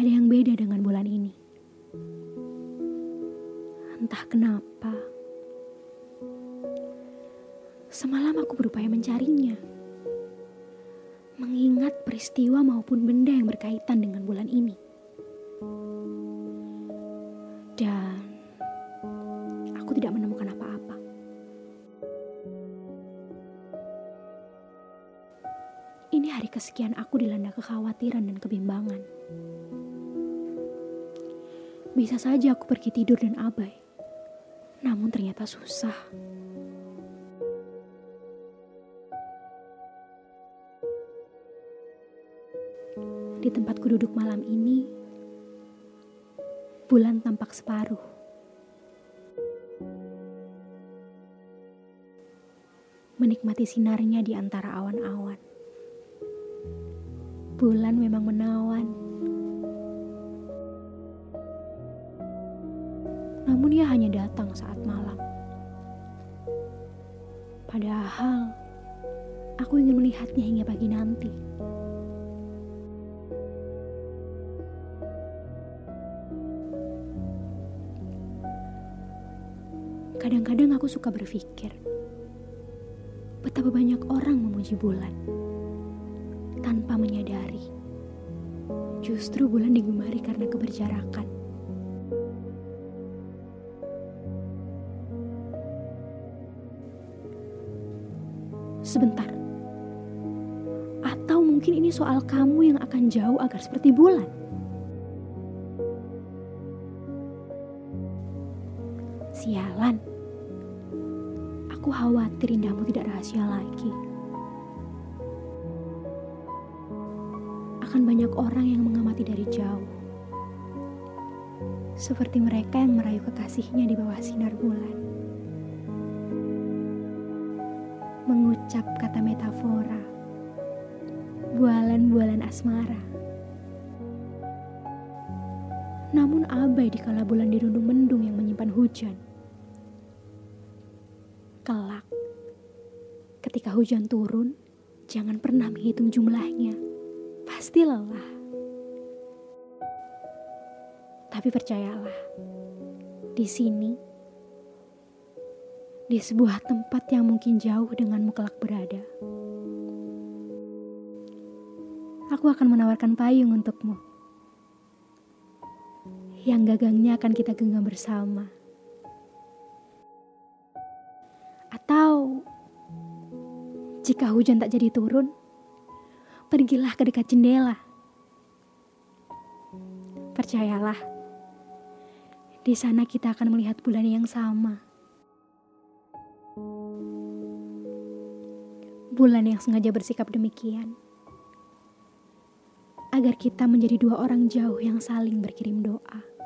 ada yang beda dengan bulan ini. Entah kenapa, semalam aku berupaya mencarinya. Mengingat peristiwa maupun benda yang berkaitan dengan bulan ini. Dan aku tidak menemukan apa-apa. Ini hari kesekian aku dilanda kekhawatiran dan kebimbangan. Bisa saja aku pergi tidur dan abai. Namun ternyata susah. Di tempatku duduk malam ini, bulan tampak separuh. Menikmati sinarnya di antara awan-awan. Bulan memang menawan. Namun ia hanya datang saat malam. Padahal aku ingin melihatnya hingga pagi nanti. Kadang-kadang aku suka berpikir, betapa banyak orang memuji bulan tanpa menyadari. Justru bulan digemari karena keberjarakan. Sebentar. Atau mungkin ini soal kamu yang akan jauh agar seperti bulan. Sialan. Aku khawatir indahmu tidak rahasia lagi. Akan banyak orang yang mengamati dari jauh. Seperti mereka yang merayu kekasihnya di bawah sinar bulan. Mengucap kata metafora. Bualan-bualan asmara. Namun abai di kala bulan dirundung mendung yang menyimpan hujan. Kelak, ketika hujan turun, jangan pernah menghitung jumlahnya. Pasti lelah. Tapi percayalah, di sini, di sebuah tempat yang mungkin jauh denganmu kelak berada, aku akan menawarkan payung untukmu. Yang gagangnya akan kita genggam bersama. Atau jika hujan tak jadi turun, pergilah ke dekat jendela. Percayalah, di sana kita akan melihat bulan yang sama. Bulan yang sengaja bersikap demikian, agar kita menjadi dua orang jauh yang saling berkirim doa.